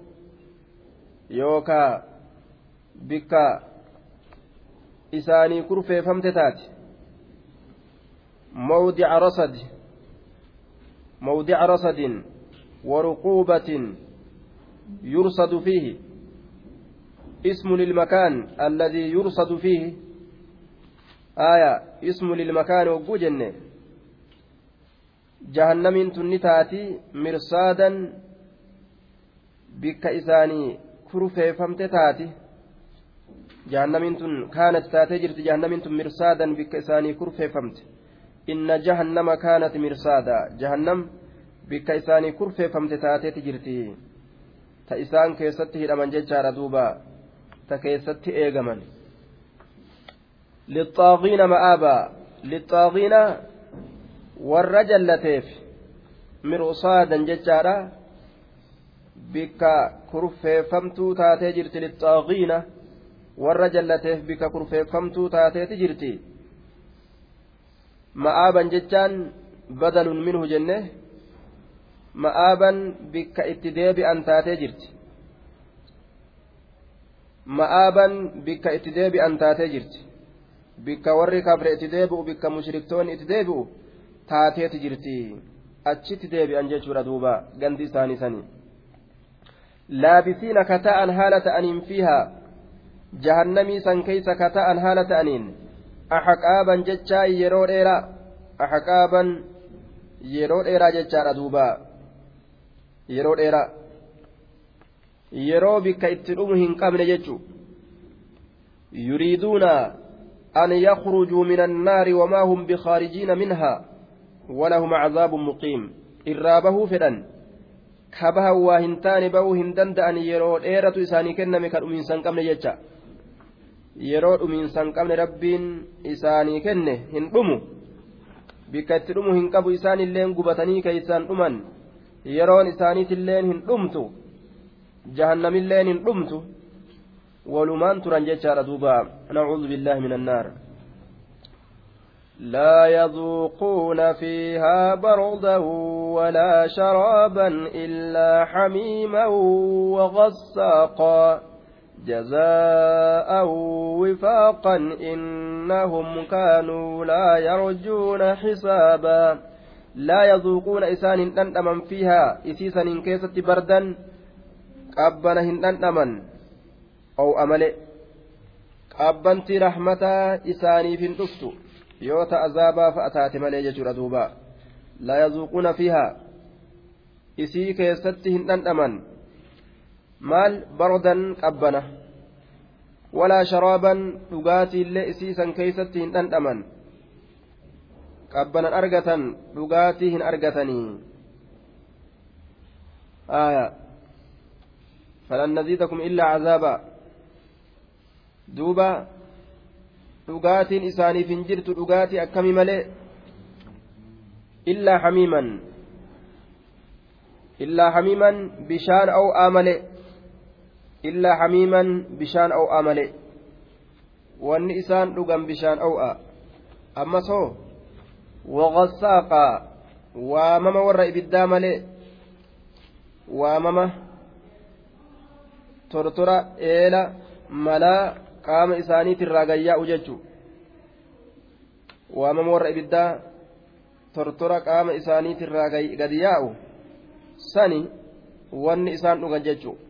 yookaa bikka isaanii kurfeeffamte taati. Mawdica rasadi موضع رصد ورقوبة يرصد فيه. اسم للمكان الذي يرصد فيه. آية اسم للمكان وجوجن جهنم تنتاتي مرصادا بك إساني كرفي فمت تاتي جهنم كانت تاتي جهنم مرصادا بك إساني كرفي فمت inna jahannama kaanat mirsaada jahannam bikka isaanii kurfeeffamte taateeti jirti ta isaan keessatti hidhaman jechaadha duuba ta keessatti eegaman lixaaqiina ma'aabaa lixaaqiina warra jallateef mirsaadan jechaadha bikka kurfeeffamtuu taatee jirti lixaaqiina warra jallateef bikka kurfeeffamtuu taateeti jirti ma'aaban jechaan badalun minhu jenne. Ma'aaban bikka itti deebi'an taatee jirti. Ma'aaban bikka itti deebi'an taatee jirti. Bikka warri kafre itti deebi'u bikka mushriktoonni itti deebi'u taateeti jirti. Achitti deebi'an jechuudha duuba gandi isaanii sanii. Laabisiina kata'an haala ta'aniin fiihaa. Jahannamii san keeysa kata'an haala ta'aniin axaqaaban jechaa yeroo dheeraa axaqaaban yeroo dheeraa jechaadha duuba yeroo dheeraa yeroo bikka itti dhumu hin qabne jechu yuriiduuna an yakhrujuu min annaari wamaa hum bikaarijiina minhaa walahum cazaabun muqiim irraa bahuu fedhan kabaha waa hin taane bahuu hin danda'an yeroo dheeratu isaanii kenname ka dhumiinsan qabne jecha yeroo dhumiinsan qabne rabbiin isaanii kenne hin dhumu bikka itti dhumu hin qabu isaan illeen gubatanii keeysaan dhuman yeroon isaaniitilleen hin dhumtu jahannamilleen hin dhumtu walumaan turan jechaadha duuba nacuudu billaahi min annaar لا يذوقون فيها بردا ولا شرابا إلا حميما وغساقا جزاء وفاقا إنهم كانوا لا يرجون حسابا. لا يذوقون إسان أنتمن فيها. إسيسا كيست بردا قبنا هندنمن أو أمل. قبنت رحمة إساني في الدفتو yoo ta azaabaa fa'a taate malee jechuudha duuba laa yazuuquuna fiihaa isii keessatti hin dhandhaman maal bardan qabbana walaa sharaaban dhugaatiillee isii san keeysatti hin dhandhaman qabbanan argatan dhugaatii hin argatanii آية فلن نزيدكم إلا عذابا دوبا dhugaatiin isaaniif hin jirtu dhugaatii akkamii malee illaa hamiiman illaa hamiiman bishaan aw'aa malee bishaan aw'aa malee wanni isaan dhugan bishaan aw'aa ammas hoo waqasaaqaa waamama warra ibiddaa malee waamama tortora eela malaa qaama isaaniitirraa gayyaa'u jechuun waamama warra ibiddaa tortora qaama isaaniitirraa gadi yaa'u sani wanni isaan dhugan jechuun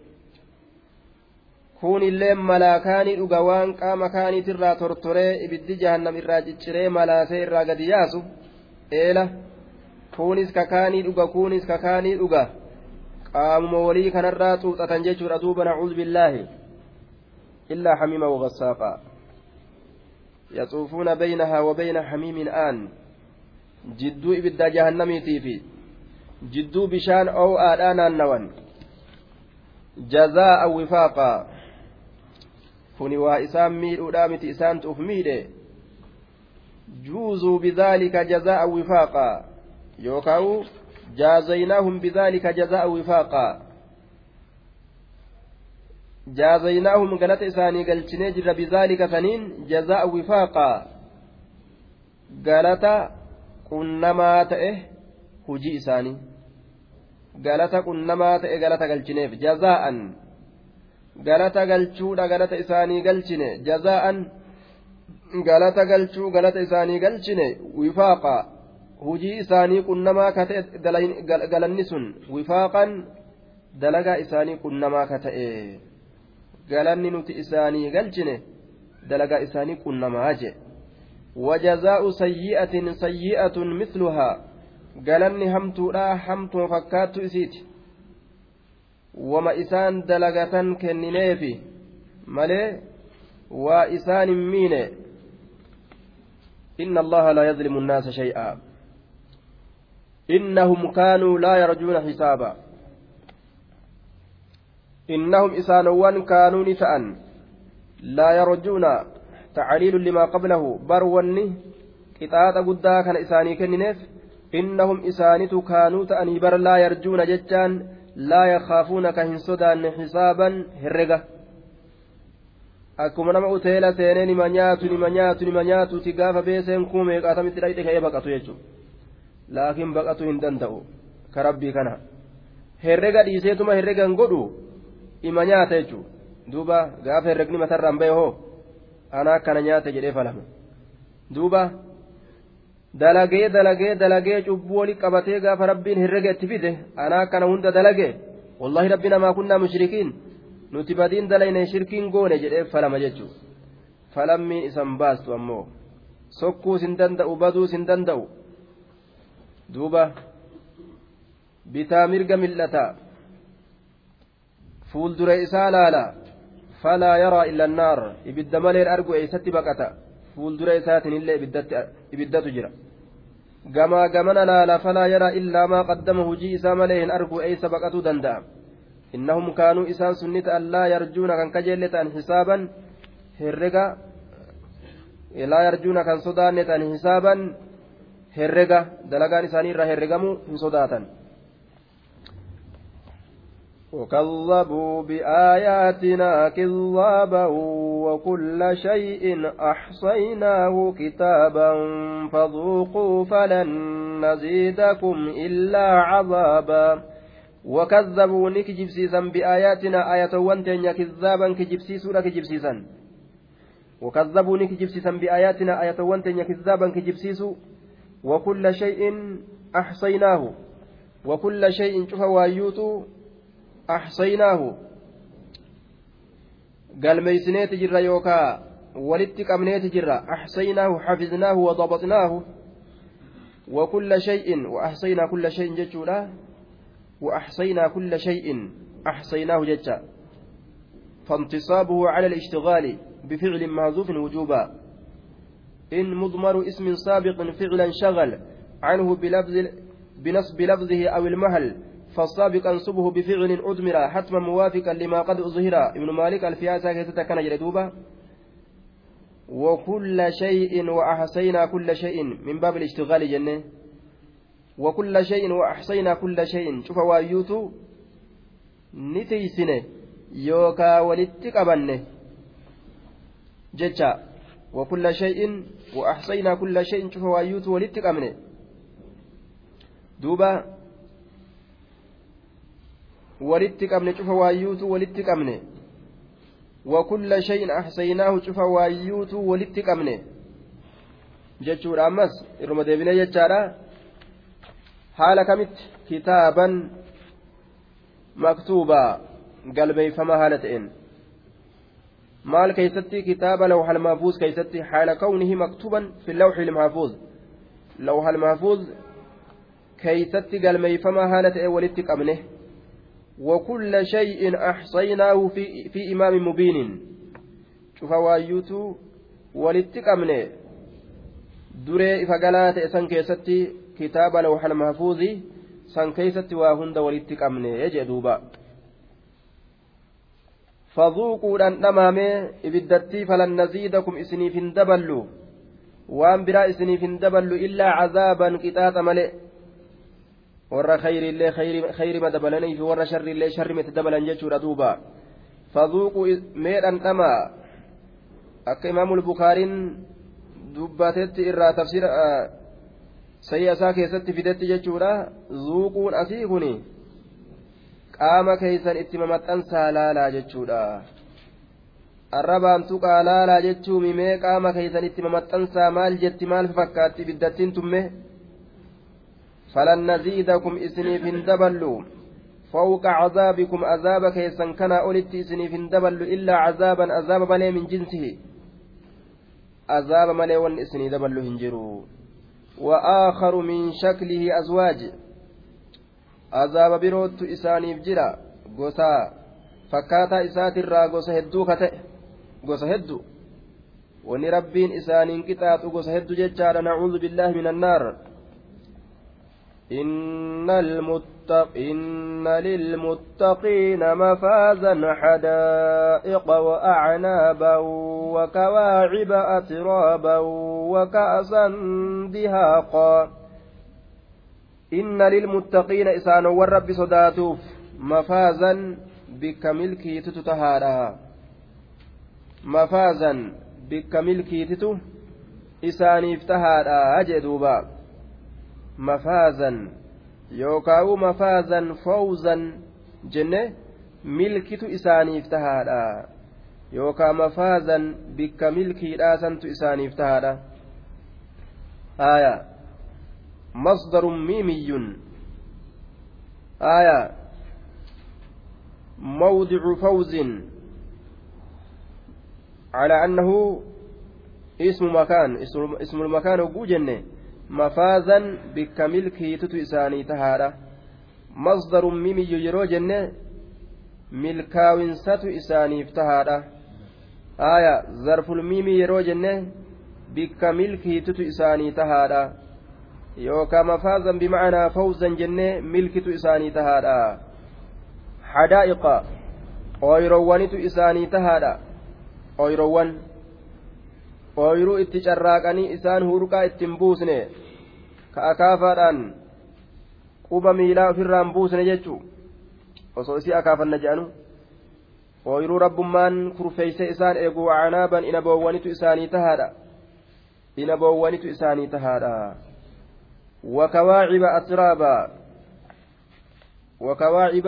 kun illee malaakaanii dhuga waan qaama kaaniitirraa tortoree ibiddi jahannam irraa cicciree malaasee irraa gadi yaasu eela kunis kakaanii dhuga kunis kakaanii dhuga qaamuma walii kanarraa xuuxatan jechuudha duuba nacuudhu billaahi. إلا حميما وغساقا يطوفون بينها وبين حميم آن جدو إبدا جهنميتي في جدو بشان أو آدانا النوان جزاء وفاقا كوني وإسان ميل أدامت إسان تفميد جوزوا بذلك جزاء وفاقا يوكاو جازيناهم بذلك جزاء وفاقا جازيناهم قالت إساني قلتني جر بذلك سنين جزاء وفاقا قالت قنما تئه هجي إساني قالت قنما تئه قالت قلتنيف جزاء قالت قلتشودا قالت إساني قلتني جزاء قالت قلتشو قالت إساني قلتني وفاقا hujii isaanii qunnamaa ka ta'e galanni sun wifaaqan dalagaa isaanii qunnamaa ka ta'e galanni nuti isaanii galchine dalagaa isaanii qunnamaa je wajazaa'u sayyi'atin sayyi'atun misluhaa galanni hamtuudha hamtuma fakkaattu isiiti wama isaan dalagatan kennineefi malee waa isaan hin miine إن الله لا يظلم الناس شيئا. إنهم كانوا لا يرجون حسابا. إنهم إسانوان كانوا نتأن لا يرجون تعليل لما قبله. بروني قطاة قدا كان إساني كننف إنهم إسانت كانوا تأني بر لا يرجون ججان لا يخافون كهن صدان حسابا هرقة akkuma nama uteela seenee nima nyaatu nima nyaatu nima nyaatuti gaafa beeseen kuumee qaatamitti dhayxe ka'ee baqatu jechuudha laakiin baqatu hin danda'u ka rabbii kana herrega dhiiseetuma herregan godhu ima nyaata jechuun duuba gaafa herregni matarraan bahe hoo ana akkana nyaata jedhee falama duuba dalagee dalagee dalagee cubbuu wali qabatee gaafa rabbiin herrega itti fide ana akkana hunda dalagee wallahi rabbi namaa kunnaa mushrikiin nuti badiin dalayne shirkiin goone jedhee falama jechuun falammiin isan baastu ammoo sokkuus hin danda'u baduus hin danda'u duuba bitaa mirga mil'ataa. fuuldura isaa laala falaa yaraa illa annaar ibidda maleen argu eeysatti baqata fuuldura isaatiin illee ibiddatu jira gamaa gamana laala falaa yara illaa maa qaddama hujii isaa malee hin argu eeysa baqatuu danda'a innahum kaanuu isaan sunni ta'an laa yarjuuna kan kajeelle ta'an hisaaban herrega laa yarjuuna kan sodaanne ta'an hisaaban herrega dalagaan isaanii irraa herregamuu hin sodaatan وكذبوا بآياتنا كذابا وكل شيء أحصيناه كتابا فذوقوا فلن نزيدكم إلا عذابا. وكذبوا نكجبسيسا بآياتنا آية وانتين كذابا كجبسيسونا كجبسيسا وكذبوا نكجبسيسا بآياتنا آية وانتين كذابا كجبسيسو. وكل شيء أحصيناه. وكل شيء شوف وايوتو axsaynaahu galmeeysineeti jirra yookaa walitti qabneeti jirra axsaynaahu xafiznaahu wadabaxnaahu وكل شيء وأحصينا كل شيء جتشولا وأحصينا كل شيء أحصيناه جتشا. فانتصابه على الاشتغال بفعل محذوف وجوبا. إن مضمر اسم سابق فعلا شغل عنه بلفظ بنصب لفظه أو المهل فالسابق أنصبه بفعل أدمر حتما موافقا لما قد أظهر. ابن مالك الفياسة كيسة كان جلدوبة وكل شيء وأحصينا كل شيء. من باب الاشتغال جنة. وكل شيء وأحصينا كل شيء. شوف وايوتو. نتيسنة. يوكا ولتقبنه جتشا. وكل شيء وأحصينا كل شيء. شوف وايوتو ولتقبنه دوبا walitti qabne cufa waayyuutu walitti qabne wakulla shay'in ahsaynaahu cufa waayyuutu walitti qabne jechuudha ammas irruma deebinee jechaadha haala kamitti kitaaban maktuubaa galmeeyfama haala ta'een maal keeysatti kitaaba lawhal mahfuuz keeysatti haala kawnihi maktuuban fi lawxi lmahfuuz lawhal mahfuuz keeysatti galmeeyfama haala ta'e walitti qabne وكل شيء أحصيناه في, في إمام مبين شوف وايوتو ولتقمني duree ifa galaa ta'e san keessatti kitaaba lawxal mahfuuzi san keessatti waa hunda walitti qabne jee duuba fazuuquudhaan dhamaamee ibiddattii falan naziidakum isiniif hin daballu waan biraa isiniif hin daballu illaa cazaaban qixaaxa malee warra khayriillee khayrima dabalanii fi warra sharriillee sharrimatti dabalan jechuudha duuba fazuuquu meedhan dhama akka imaamul bukaariin dubbatetti irraa tafsira sayya isaa keessatti fidetti jechuudha zuuquun asii kun qaama keeysan itti mamaxxansaa laalaa jechuudha arrabaan tuqaa laalaa jechuu mimee qaama keeysan itti mamaxxansaa maal jetti maal fakkaatti ibiddattiin tumme فلن نزيدكم isiniif dabalu فوق عذابكم عذاب keessan kana olitti isiniif dabalu إلا عذابا عذاب malee من جنسه. عذاب malee waan isinii dabalu hin jiru. وآخر من شكله أزواج. عذاب birootu isaaniif jira gosa fakkaataa isaatirraa gosa hedduu kate gosa hedduu wanni rabbiin isaaniin qixaaxu gosa hedduu jechaadha نعوذ بالله من النار إن, المتق إن للمتقين مفازا حدائق وأعنابا وكواعب أترابا وكأسا دهاقا. إن للمتقين إسان والرب صداتوف مفازا بك ملكي تتهارا مفازا بك ملكي تتو إساني افتهارا أجدوبا mafaazan yookaawu mafaazan fawzan jenne milkitu isaaniif tahaadha yookaa mafaazan bikka milkiidhaasantu isaaniif tahaadha aya masdarun miimiyyun aya موضع فوز على أنه اسم مكان اسم المكان وجوجنه mafaazan bikka milkiitutu isaanii tahaadha masdarun mimiyyu yeroo jenne milkaawinsatu isaaniif tahaadha aya zarful mimii yeroo jenne bikka milkiitutu isaanii tahaadha yookaan mafaazan bimacnaa fawzan jennee milkitu isaanii tahaadha hadaa'iqa ooyiroowwanitu isaanii tahaadha ooyiroowwan ooyiruu itti carraaqanii isaan hurqaa ittiin buusne ka akaafaadhaan quba miilaa ofirraan buusne jechuu osoo isii akaafanna jedhanu ooyiruu rabbummaan kurfeeyse isaan eegu wacanaaban inaboowwanitu isaanii tahaadha inaboowwanitu isaanii tahaadha وكواعب أترابا وكواعب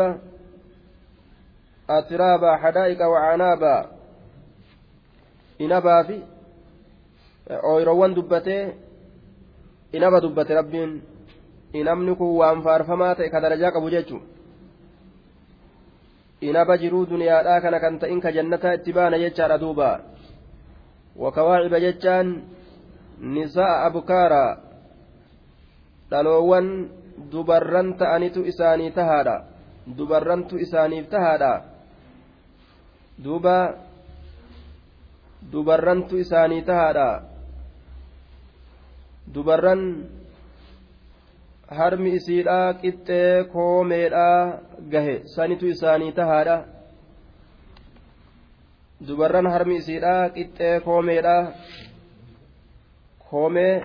أترابا حدائق وعنابا إنبا في ooyiroowwan dubbatee inaba dubbate rabbiin inabni kun waan faarfamaa ta'e ka darajaa qabu jechuun inaba jiruu duniyaadhaa kana kan ta'in ka jannataa itti baana jechaadha duuba wakawaaciba jechaan nisaa abukaaraa dhaloowwan dubarran ta'anitu isaanii tahaadha dubarrantu isaaniif tahaadha duuba dubarrantu isaanii tahaadha dubarran harmi isiidhaa qixxee koomeedhaa gahe sanitu isaanii tahaadha dubarran harmi isiidhaa qixxee koomeedhaa koomee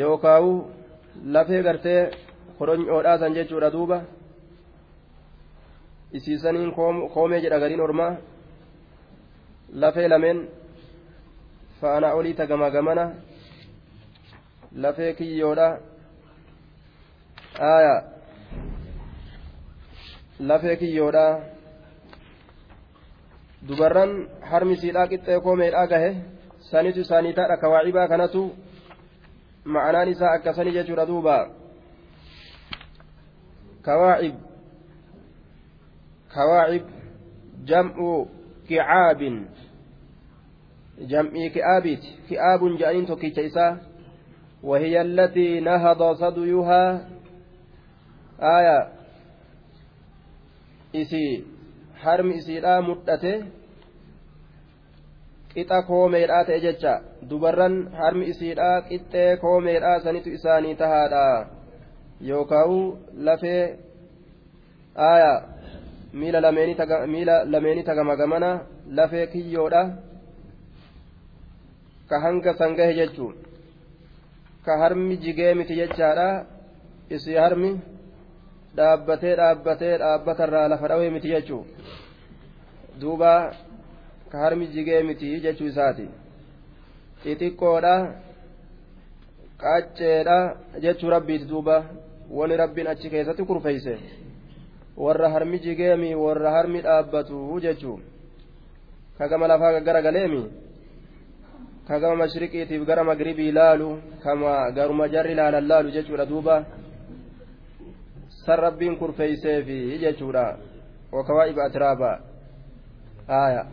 yookaawu lafee gartee koronyoodhaa san jechuudha duuba isiisaniin koomee jedha gariin ormaa lafee lameen faana olii tagama gamana lafee kiyyoodha aya lafee kiyyoodha dubarran harmi siidhaa qixxee koomeedhaa gahe sanitu isaanii taadha kawaacibaa kanatu ma'anaan isaa akkasanii jechuudha duuba kawaacib kawaacib jam'u kicaabin jam'ii ki'aabiiti ki'aabun jedhaniin tokkicha isaa وهي التي نهض صديها آية إسي حرم إسي لا مدته qixa koomeedhaa ta'e jecha dubarran harmi isiidhaa qixxee koomeedhaa sanitu isaanii tahaadha yookaan lafee aayaa miila lameenii tagamagamana lafee kiyyoodha ka hanga sangahe jechuun Ka harmi jigee miti jechaadha. Isii harmi dhaabbatee dhaabbatee dhaabbatarraa lafa dhawee miti jechuun duuba. ka harmi jigee miti jechuu isaati. Xixiqqoodha qacceedha jechuu rabbiiti duuba. Wani rabbiin achi keessatti kurfeeyse. Warra harmi jigeemi warra harmi dhaabbatu jechuu. Ka gama lafaa gara galeemi ka gama mashriqiitiif gara magribii laalu kama garuma jarri laalan laalu jechuudha duuba. San rabbiin kurfeeyseefi jechuudha. Wakawaa'iba atraaba. Aayaa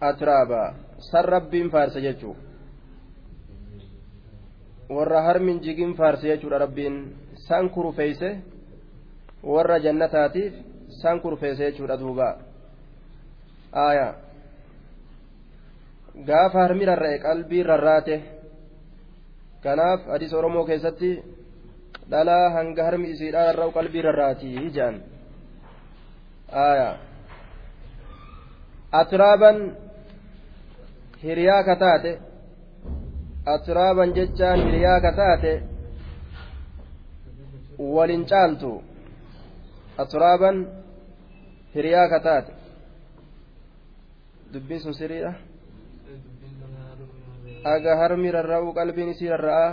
atraaba. San rabbiin faarsa jechuu. Warra harmin jigin faarsa jechuudha rabbiin. San kurfeeyse warra jannataatiif san kurfeeyse jechuudha duuba. Aya gaafa harmi rarra'e qalbii rarraate kanaaf hadiis oromoo keessatti dhalaa hanga harmi isiidhaa rarra'u qalbii rarraatii jedhan aya atraaban hiriyaa ka taate atraaban jechaan hiriyaa ka taate walin caaltu atraaban hiriyaa ka taate dubbiin sun siriidha aga harmi rarra'u qalbiin isii rarra'a.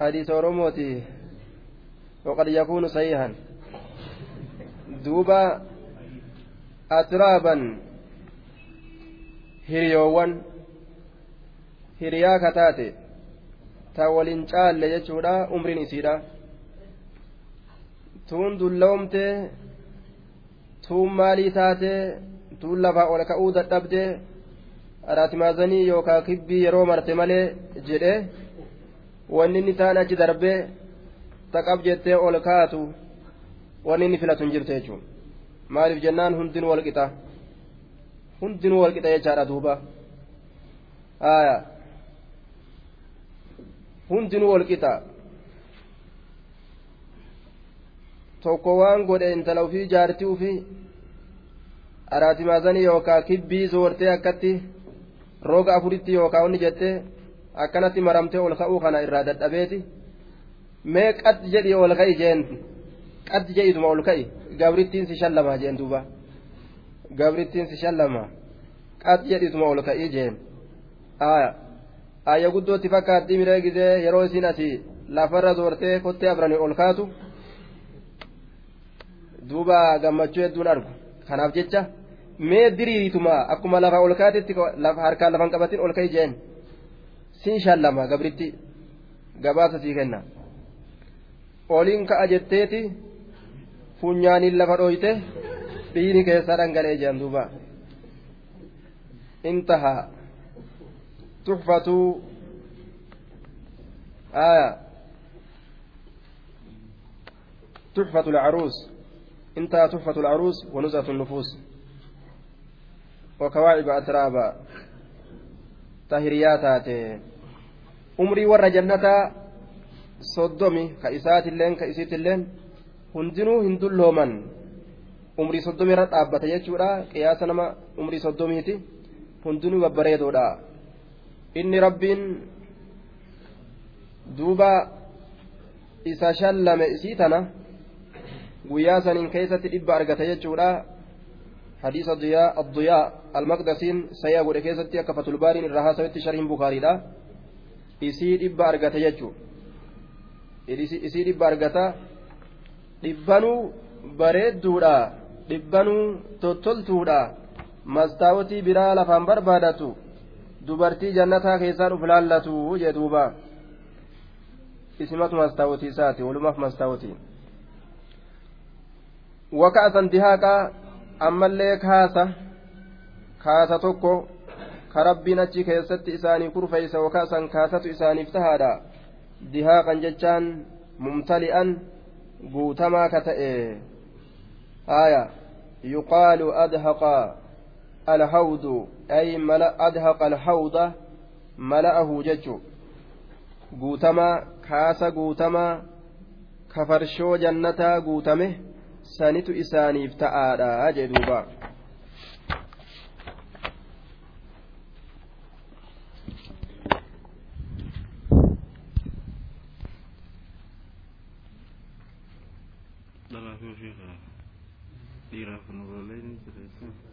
Hadiisa oromooti waqad yakuunu sayihan duuba atraaban hiriyoowwan hiriyaa kataate ta waliin caalle jechuudha umriin isiidha. Tuun dullawomte tuun maalii taate tuun lafaa ol ka'uu dadhabde araatimaazanii yookaan kibbii yeroo marte malee jedhee wanni inni taan achi darbee taqab jettee ol kaatu wanni inni filatu hin jirte jechuudha maaliif jennaan hundinuu wal qixa. hundinuu walqixa jechaadha duuba hundinuu wal qixa tokko waan godhe intala ufii jaartii ufii araatimaazanii yookaan kibbii zoortee akkatti roga afuritti yookaan onni jettee akkanatti maramtee ol ka'uu kana irraa dadhabeeti. Mee qad jedhii ol ka'i jeen. Qad jedhituma ol ka'i. Gabrittiin si shallamaa jeen duuba. Gabrittiin si shallamaa qad jedhituma ol ka'ii jeen. Ayya guddootti fakkaatti miree gisee yeroo isin asii lafarra zoortee kottee abranii ol kaatu duuba gammachuu hedduun argu. Kanaaf jecha mee diriirituma akkuma lafa ol kaatetti harkaan lafan qabatin ol ka'i jeen siin shallama gabritti gabaasa sii kenna oliin ka'a jetteeti funyaaniin lafa dhooyte dhiini keessaa dhangala'ee jiran duuba intahaa tuxfatu aya تحفة العروس انتهى تحفة العروس ونزهة النفوس وكواعب أترابا tahiriyaa umrii warra jannataa soddomi ka isaatilleen ka isiitilleen hundinuu hin dullooman umrii soddomi irra dhaabbata jechuudha qiyaasa nama umrii soddomiiti hundinuu babbareedoodha inni rabbiin duuba isa shallame isii tana guyyaa saniin keessatti dhibba argata jechuudha حديث الضياء الضياء المقدسين سيا غودي كيستي akka fatul baariin irraa haasawetti sharhiin bukaariidha isii dhibba argata jechuu isii dhibba argata dhibbanuu bareedduudha dhibbanuu tottoltuudha mastaawotii biraa lafaan barbaadatu dubartii jannataa keessaa dhuf laallatu jee duuba isimatu mastaawotii isaati walumaaf mastaawotii waka'asan dihaaqaa ammallee kaasa kaasa tokko ka rabbiin achi keessatti isaanii kurfeeysa yookaan san kaasatu isaaniif tahaadha dihaaqan jechaan mumtali'an guutamaa ka ta'e haya yuqaalu adhaqa alhawdu ay mala adhaqa alhawda mala'ahu jechu guutamaa kaasa guutamaa kafarshoo jannataa guutame sanitu isaaniif ta'aadha jee duuba dhiiraaf nu